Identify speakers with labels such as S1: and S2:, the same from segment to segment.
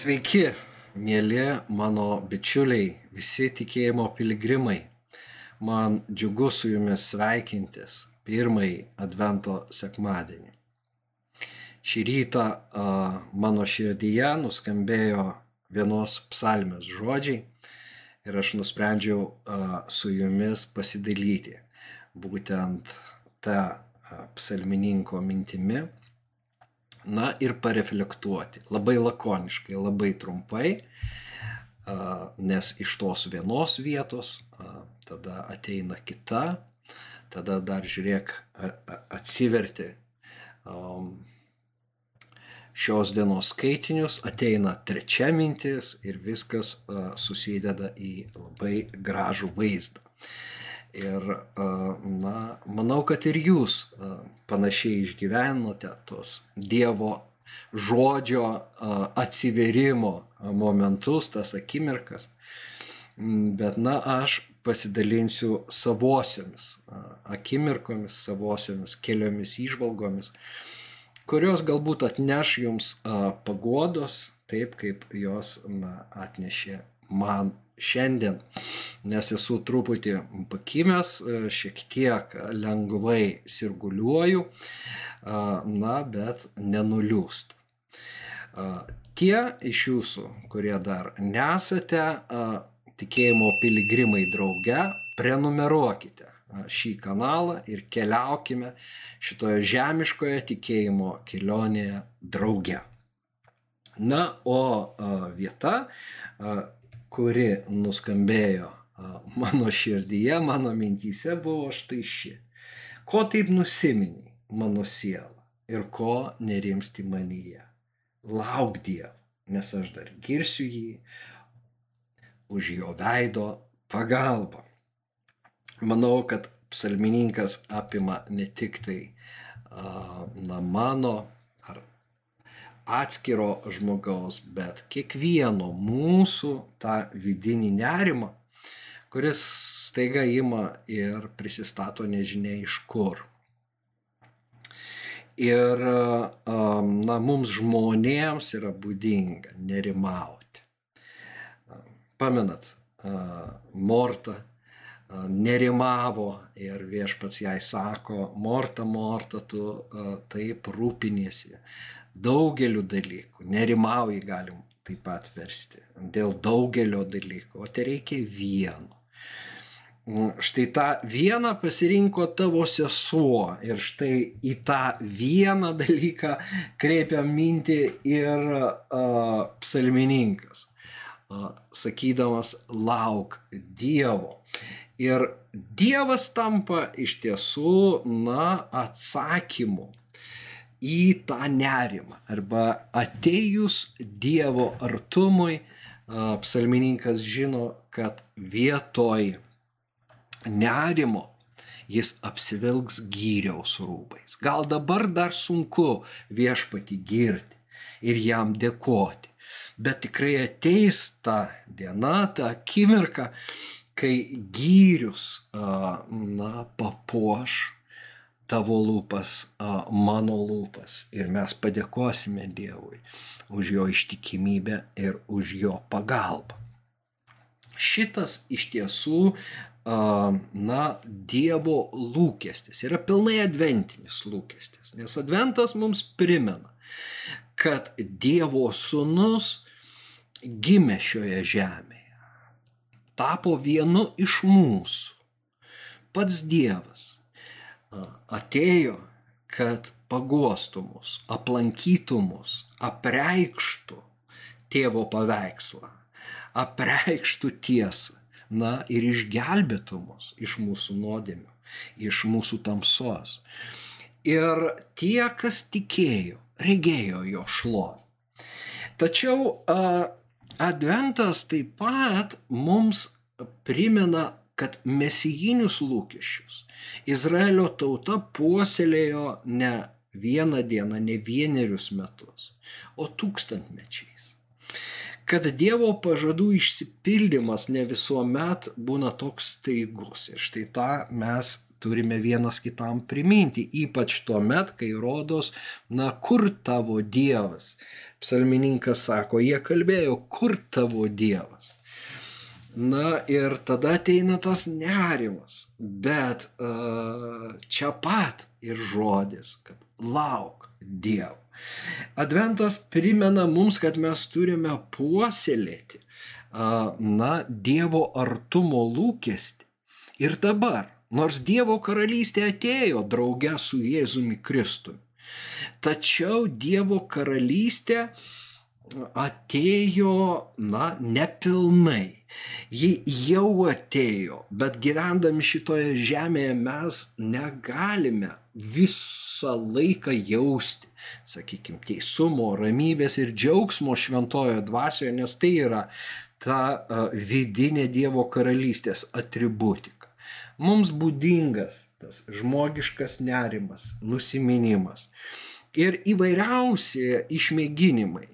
S1: Sveiki, mėly mano bičiuliai, visi tikėjimo piligrimai. Man džiugu su jumis sveikintis pirmąjį Advento sekmadienį. Šį rytą a, mano širdyje nuskambėjo vienos psalmės žodžiai ir aš nusprendžiau a, su jumis pasidalyti būtent tą psalmininko mintimi na ir pareflektuoti. Labai lakoniškai, labai trumpai, nes iš tos vienos vietos tada ateina kita, tada dar žiūrėk atsiverti šios dienos skaitinius, ateina trečia mintis ir viskas susideda į labai gražų vaizdą. Ir, na, manau, kad ir jūs panašiai išgyvenote tos Dievo žodžio atsiverimo momentus, tas akimirkas. Bet, na, aš pasidalinsiu savosiomis akimirkomis, savosiomis keliomis išvalgomis, kurios galbūt atneš jums pagodos, taip kaip jos na, atnešė man šiandien, nes esu truputį pakimęs, e, šiek tiek lengvai sirguliuoju, na, bet nenuliūstu. Tie iš jūsų, kurie dar nesate tikėjimo piligrimai drauge, prenumeruokite šį kanalą ir keliaukime šitoje žemiškoje tikėjimo kelionėje drauge. Na, o vieta kuri nuskambėjo mano širdyje, mano mintyse, buvo štai ši. Ko taip nusiminiai mano siela ir ko nerimsti manyje? Lauk Dievo, nes aš dar girsiu jį už jo veido pagalbą. Manau, kad psalmininkas apima ne tik tai na, mano atskiro žmogaus, bet kiekvieno mūsų tą vidinį nerimą, kuris staiga ima ir prisistato nežinia iš kur. Ir na, mums žmonėms yra būdinga nerimauti. Pamenat, Morta nerimavo ir viešpats jai sako, Morta, Morta, tu taip rūpinėsi daugeliu dalykų. Nerimauji galim taip pat versti. Dėl daugelio dalykų. O tai reikia vieno. Štai tą vieną pasirinko tavo sesuo ir štai į tą vieną dalyką kreipia mintį ir uh, psalmininkas, uh, sakydamas lauk Dievo. Ir Dievas tampa iš tiesų, na, atsakymu į tą nerimą arba atėjus Dievo artumui, psalmininkas žino, kad vietoj nerimo jis apsivilks gyriaus rūbais. Gal dabar dar sunku viešpati girti ir jam dėkoti, bet tikrai ateis ta diena, ta akimirka, kai gyrius, na, papuoš tavo lūpas, mano lūpas. Ir mes padėkosime Dievui už jo ištikimybę ir už jo pagalbą. Šitas iš tiesų, na, Dievo lūkestis yra pilnai adventinis lūkestis, nes adventas mums primena, kad Dievo sunus gimė šioje žemėje, tapo vienu iš mūsų. Pats Dievas atėjo, kad pagostų mus, aplankytų mus, apreikštų tėvo paveikslą, apreikštų tiesą, na ir išgelbėtų mus iš mūsų nuodėmių, iš mūsų tamsos. Ir tie, kas tikėjo, regėjo jo šlovę. Tačiau a, Adventas taip pat mums primena kad mesijinius lūkesčius Izraelio tauta puoselėjo ne vieną dieną, ne vienerius metus, o tūkstantmečiais. Kad Dievo pažadų išsipildymas ne visuomet būna toks staigus. Ir štai tą mes turime vienas kitam priminti, ypač tuo met, kai rodos, na, kur tavo Dievas. Psalmininkas sako, jie kalbėjo, kur tavo Dievas. Na ir tada ateina tas nerimas, bet uh, čia pat ir žodis, kad lauk Dievo. Adventas primena mums, kad mes turime puoselėti, uh, na, Dievo artumo lūkesti. Ir dabar, nors Dievo karalystė atėjo drauge su Jėzumi Kristumi, tačiau Dievo karalystė atėjo, na, nepilnai Ji jau atėjo, bet gyvendami šitoje žemėje mes negalime visą laiką jausti, sakykime, teisumo, ramybės ir džiaugsmo šventojo dvasioje, nes tai yra ta vidinė Dievo karalystės atributika. Mums būdingas tas žmogiškas nerimas, nusiminimas ir įvairiausi išmėginimai,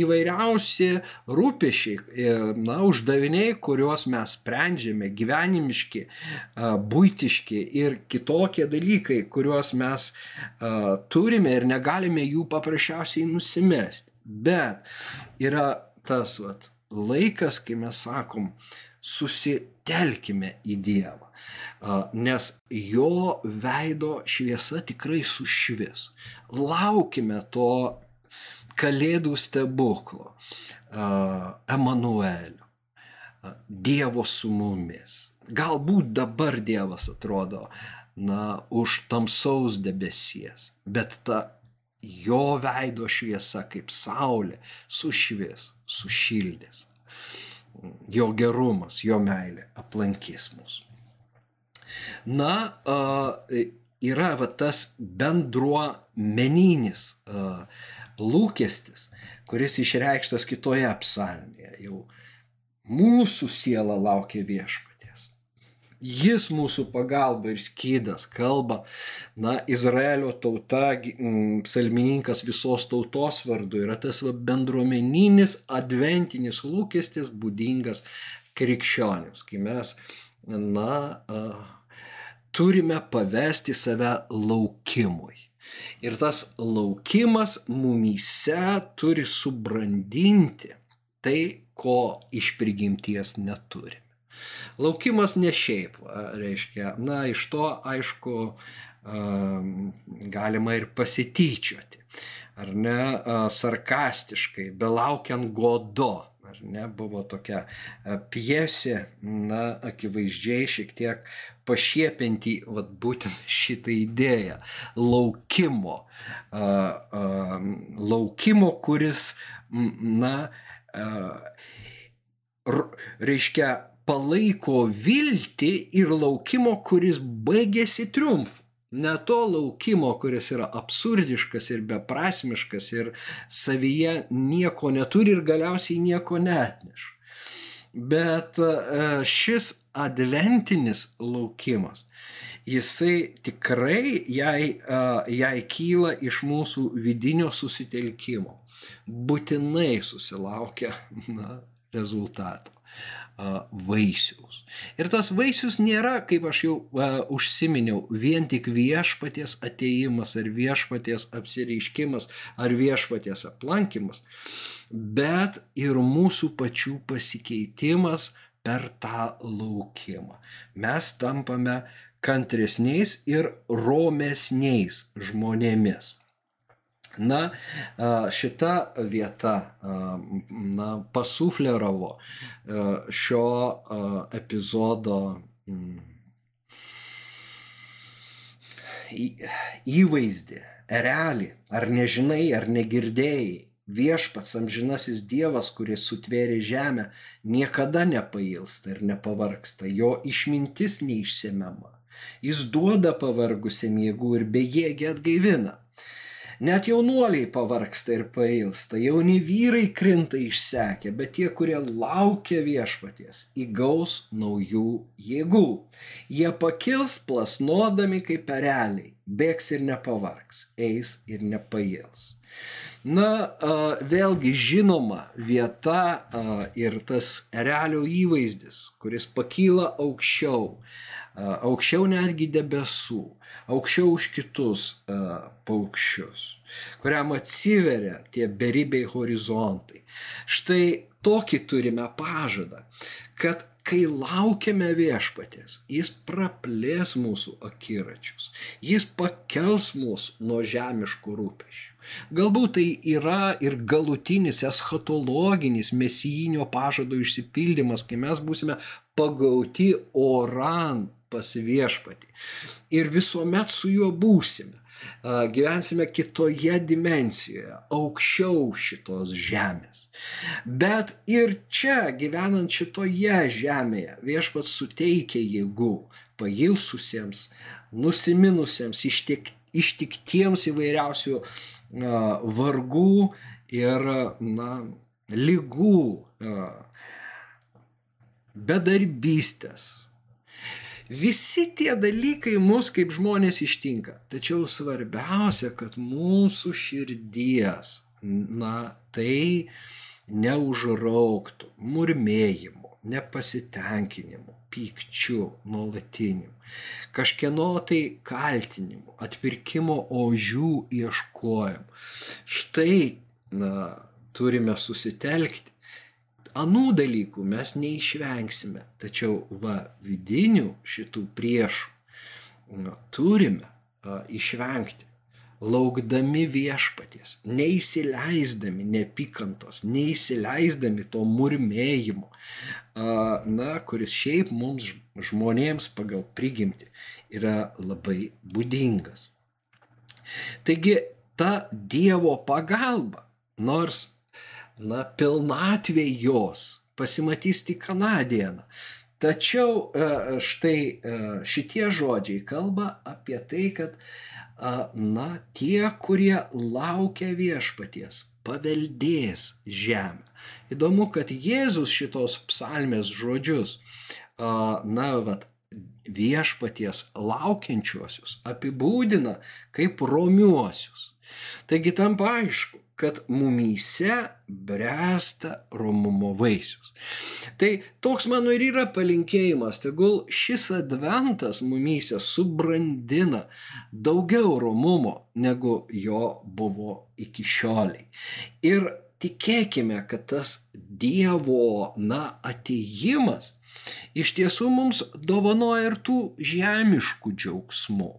S1: įvairiausi rūpešiai, e, na, uždaviniai, kuriuos mes sprendžiame, gyvenimiški, būtiški ir kitokie dalykai, kuriuos mes turime ir negalime jų paprasčiausiai nusimesti. Bet yra tas vat, laikas, kai mes sakom, susitelkime į Dievą nes jo veido šviesa tikrai sušvis. Laukime to kalėdų stebuklo, Emanuelio, Dievo su mumis. Galbūt dabar Dievas atrodo, na, už tamsaus debesies, bet ta jo veido šviesa kaip saulė sušvis, sušildys. Jo gerumas, jo meilė aplankys mus. Na, yra va tas bendruomeninis lūkestis, kuris išreikštas kitoje psalmėje. Jau mūsų siela laukia viešpatės. Jis mūsų pagalba ir skydas kalba, na, Izraelio tauta, psalmininkas visos tautos vardu yra tas va, bendruomeninis adventinis lūkestis būdingas krikščionims, kai mes, na, turime pavesti save laukimui. Ir tas laukimas mumyse turi subrandinti tai, ko iš prigimties neturime. Laukimas ne šiaip, reiškia, na, iš to aišku galima ir pasityčioti, ar ne, sarkastiškai, belaukiant godo ar ne, buvo tokia pjesė, na, akivaizdžiai šiek tiek pašiepinti, vat, būtent šitą idėją. Laukimo, a, a, laukimo, kuris, na, a, reiškia, palaiko viltį ir laukimo, kuris baigėsi triumfu ne to laukimo, kuris yra absurdiškas ir beprasmiškas ir savyje nieko neturi ir galiausiai nieko netneša. Bet e, šis adventinis laukimas, jisai tikrai jai, e, jai kyla iš mūsų vidinio susitelkimo. Būtinai susilaukia na, rezultato vaisiaus. Ir tas vaisius nėra, kaip aš jau uh, užsiminiau, vien tik viešpaties ateimas ar viešpaties apsireiškimas ar viešpaties aplankimas, bet ir mūsų pačių pasikeitimas per tą laukimą. Mes tampame kantresniais ir romesniais žmonėmis. Na, šita vieta na, pasufleravo šio epizodo mm, įvaizdį, erelį, ar nežinai, ar negirdėjai. Viešpats amžinasis Dievas, kuris sutvėrė žemę, niekada nepailsta ir nepavarksta, jo išmintis neišsemiama. Jis duoda pavargusiam jėgų ir bejėgį atgaivina. Net jaunuoliai pavarksta ir pailsta, jauni vyrai krinta išsekę, bet tie, kurie laukia viešpaties, įgaus naujų jėgų. Jie pakils plasnodami kaip pereliai, bėgs ir nepavargs, eis ir nepails. Na, vėlgi žinoma vieta ir tas erelio įvaizdis, kuris pakyla aukščiau, aukščiau netgi debesų, aukščiau už kitus paukščius, kuriam atsiveria tie beribiai horizontai. Štai tokį turime pažadą, kad kai laukiame viešpatės, jis praplės mūsų akiračius, jis pakels mus nuo žemiškų rūpešių. Galbūt tai yra ir galutinis eschatologinis mesijinio pažado išsipildymas, kai mes būsime pagauti oran pas viešpatį. Ir visuomet su juo būsime. Gyvensime kitoje dimencijoje, aukščiau šitos žemės. Bet ir čia, gyvenant šitoje žemėje, viešpats suteikia jėgų pailsusiems, nusiminusiems, ištik, ištiktiems įvairiausių vargų ir na, lygų, bedarbystės, Visi tie dalykai mus kaip žmonės ištinka. Tačiau svarbiausia, kad mūsų širdies, na, tai neužrauktų murmėjimu, nepasitenkinimu, pykčiu nuolatiniu, kažkieno tai kaltinimu, atpirkimo ožių ieškojimu. Štai, na, turime susitelkti anų dalykų mes neišvengsime, tačiau va vidinių šitų priešų na, turime a, išvengti, laukdami viešpaties, neįsileisdami nepykantos, neįsileisdami to murmėjimo, a, na, kuris šiaip mums žmonėms pagal prigimti yra labai būdingas. Taigi ta Dievo pagalba, nors na, pilnatvė jos pasimatys tik aną dieną. Tačiau e, štai e, šitie žodžiai kalba apie tai, kad na, tie, kurie laukia viešpaties, paveldės žemę. Įdomu, kad Jėzus šitos psalmės žodžius, na, vat, viešpaties laukiančiuosius apibūdina kaip romiuosius. Taigi tam aišku, kad mumyse bręsta romumo vaisius. Tai toks mano ir yra palinkėjimas, tegul šis adventas mumyse subrandina daugiau romumo, negu jo buvo iki šioliai. Ir tikėkime, kad tas Dievo, na, ateimas iš tiesų mums dovanoja ir tų žemiškų džiaugsmų.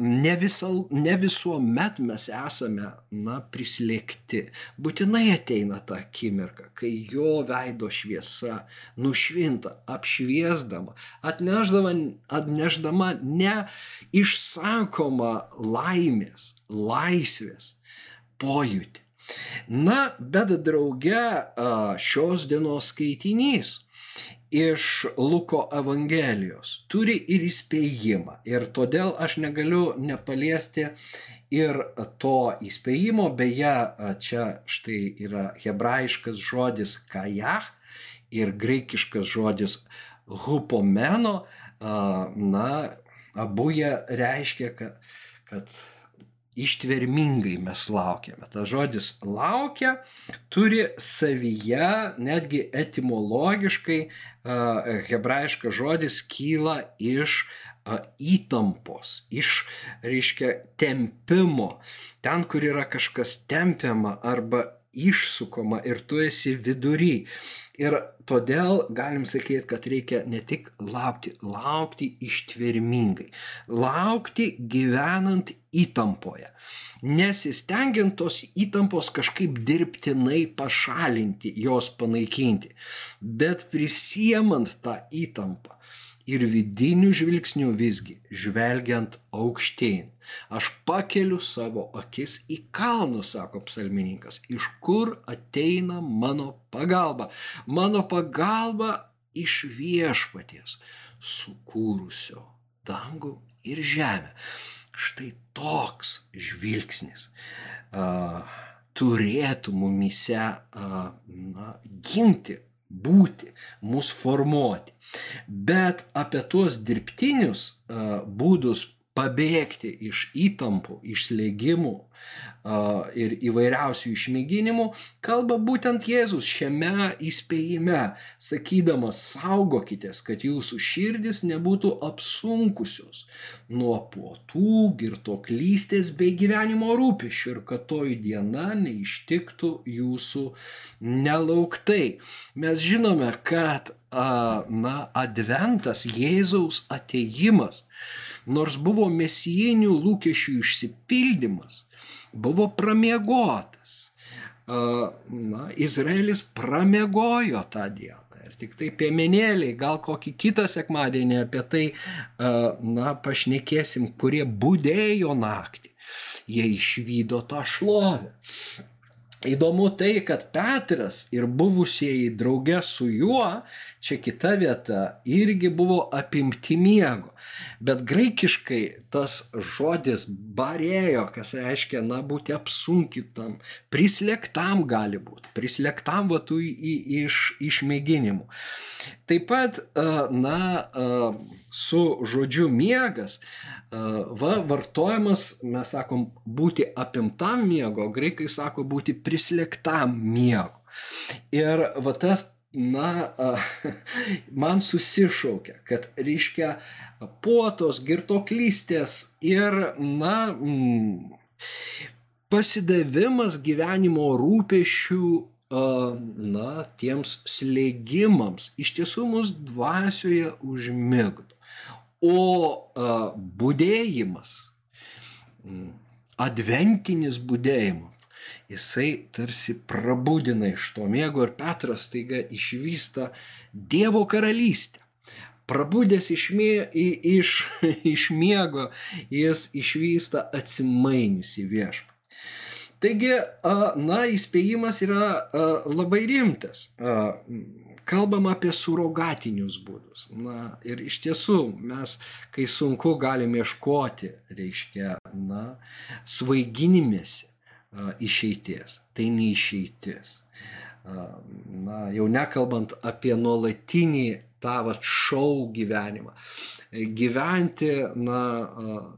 S1: Ne, visal, ne visuomet mes esame, na, prislėgti. Būtinai ateina ta akimirka, kai jo veido šviesa nušvinta, apšviesdama, atneždama, atneždama ne išsakoma laimės, laisvės pojūtį. Na, bet drauge šios dienos skaitinys iš Luko Evangelijos turi ir įspėjimą. Ir todėl aš negaliu nepaliesti ir to įspėjimo. Beje, čia štai yra hebrajiškas žodis kajah ir graikiškas žodis hupomeno. Na, abu jie reiškia, kad, kad ištvermingai mes laukiame. Ta žodis laukia turi savyje, netgi etimologiškai, hebrajiškas žodis kyla iš įtampos, iš, reiškia, tempimo. Ten, kur yra kažkas tempiama arba išsukoma ir tu esi vidury. Ir todėl galim sakyti, kad reikia ne tik laukti, laukti ištvermingai, laukti gyvenant įtampoje, nesistengiant tos įtampos kažkaip dirbtinai pašalinti, jos panaikinti, bet prisiemant tą įtampą ir vidiniu žvilgsniu visgi žvelgiant aukštyn. Aš pakeliu savo akis į kalnus, sako psalmininkas, iš kur ateina mano pagalba. Mano pagalba iš viešpaties, sukūrusio dangų ir žemę. Štai toks žvilgsnis uh, turėtų mumise uh, na, gimti būti, mus formuoti. Bet apie tuos dirbtinius būdus pabėgti iš įtampų, iš slėgimų ir įvairiausių išmėginimų, kalba būtent Jėzus šiame įspėjime, sakydamas, saugokitės, kad jūsų širdis nebūtų apsunkusios nuo puotų, girtoklystės bei gyvenimo rūpešių ir kad toji diena neištiktų jūsų nelauktai. Mes žinome, kad na, adventas, Jėzaus ateimas, nors buvo mesijinių lūkesčių išsipildymas, buvo pramiegotas. Na, Izraelis pramiegojo tą dieną. Ir tik tai piemenėliai, gal kokį kitą sekmadienį apie tai, na, pašnekėsim, kurie būdėjo naktį. Jie išvydo tą šlovę. Įdomu tai, kad Petras ir buvusieji drauge su juo, čia kita vieta, irgi buvo apimti miego. Bet graikiškai tas žodis barėjo, kas reiškia, na, būti apsunkytam, prislėgtam gali būti, prislėgtam vatų iš išmėginimų. Taip pat, na, su žodžiu miegas va, vartojamas, mes sakom, būti apimtam miego, graikai sako būti prislėgtam miego. Ir va tas, na, man susišaukia, kad reiškia puotos, girtoklystės ir, na, mm, pasidavimas gyvenimo rūpešių na, tiems slėgimams iš tiesų mus dvasioje užmigdo. O a, būdėjimas, adventinis būdėjimas, jisai tarsi prabudina iš to miego ir Petras taiga išvysta Dievo karalystę. Prabudęs iš, mie, iš, iš miego, jis išvysta atsimainiusi viešpatį. Taigi, na, įspėjimas yra labai rimtas kalbam apie surogatinius būdus. Na, ir iš tiesų mes, kai sunku, galim ieškoti, reiškia, na, svaiginimėsi išeities. Tai neišeitis. Na, jau nekalbant apie nuolatinį tą va, šau gyvenimą. Gyventi, na,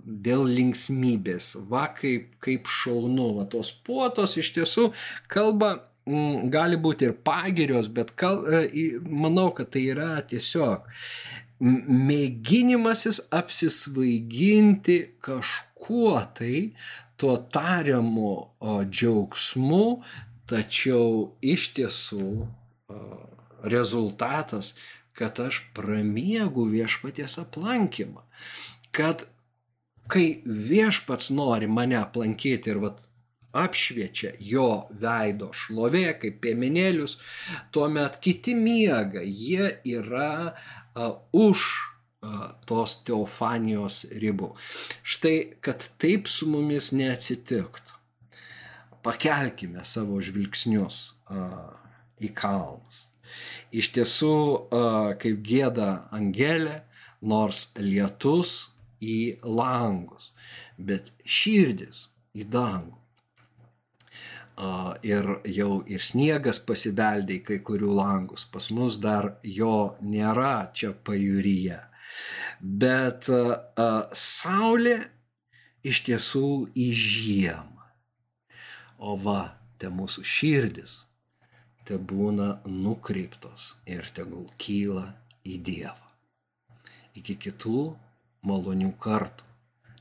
S1: dėl linksmybės, va kaip, kaip šaunu, va tos puotos iš tiesų kalba Mm, gali būti ir pagirios, bet kal, e, manau, kad tai yra tiesiog mėginimasis apsisvaiginti kažkuo tai, tuo tariamu džiaugsmu, tačiau iš tiesų rezultatas, kad aš pramiegu viešpaties aplankymą. Kad kai viešpats nori mane aplankyti ir vat, apšviečia jo veido šlovė, kaip piemenėlius, tuomet kiti miega, jie yra uh, už uh, tos teofanijos ribų. Štai, kad taip su mumis neatsitiktų. Pakelkime savo žvilgsnius uh, į kalnus. Iš tiesų, uh, kaip gėda angelė, nors lietus į langus, bet širdis į dangų ir jau ir sniegas pasibeldė į kai kurių langus. Pas mus dar jo nėra čia pajūryje. Bet saulė iš tiesų į žiemą. O va, te mūsų širdis te būna nukreiptos ir tegul kyla į Dievą. Iki kitų malonių kartų,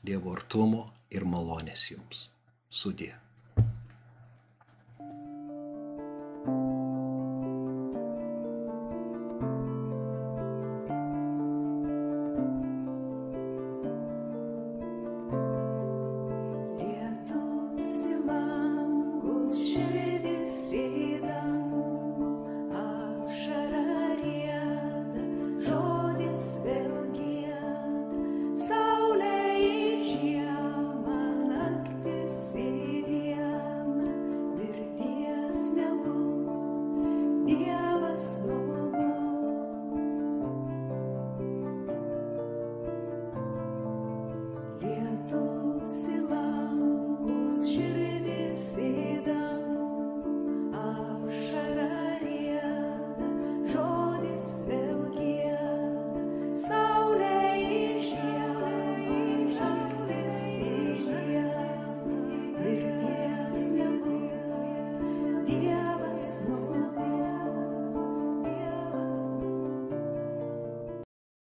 S1: Dievo artumo ir malonės jums. Sudė.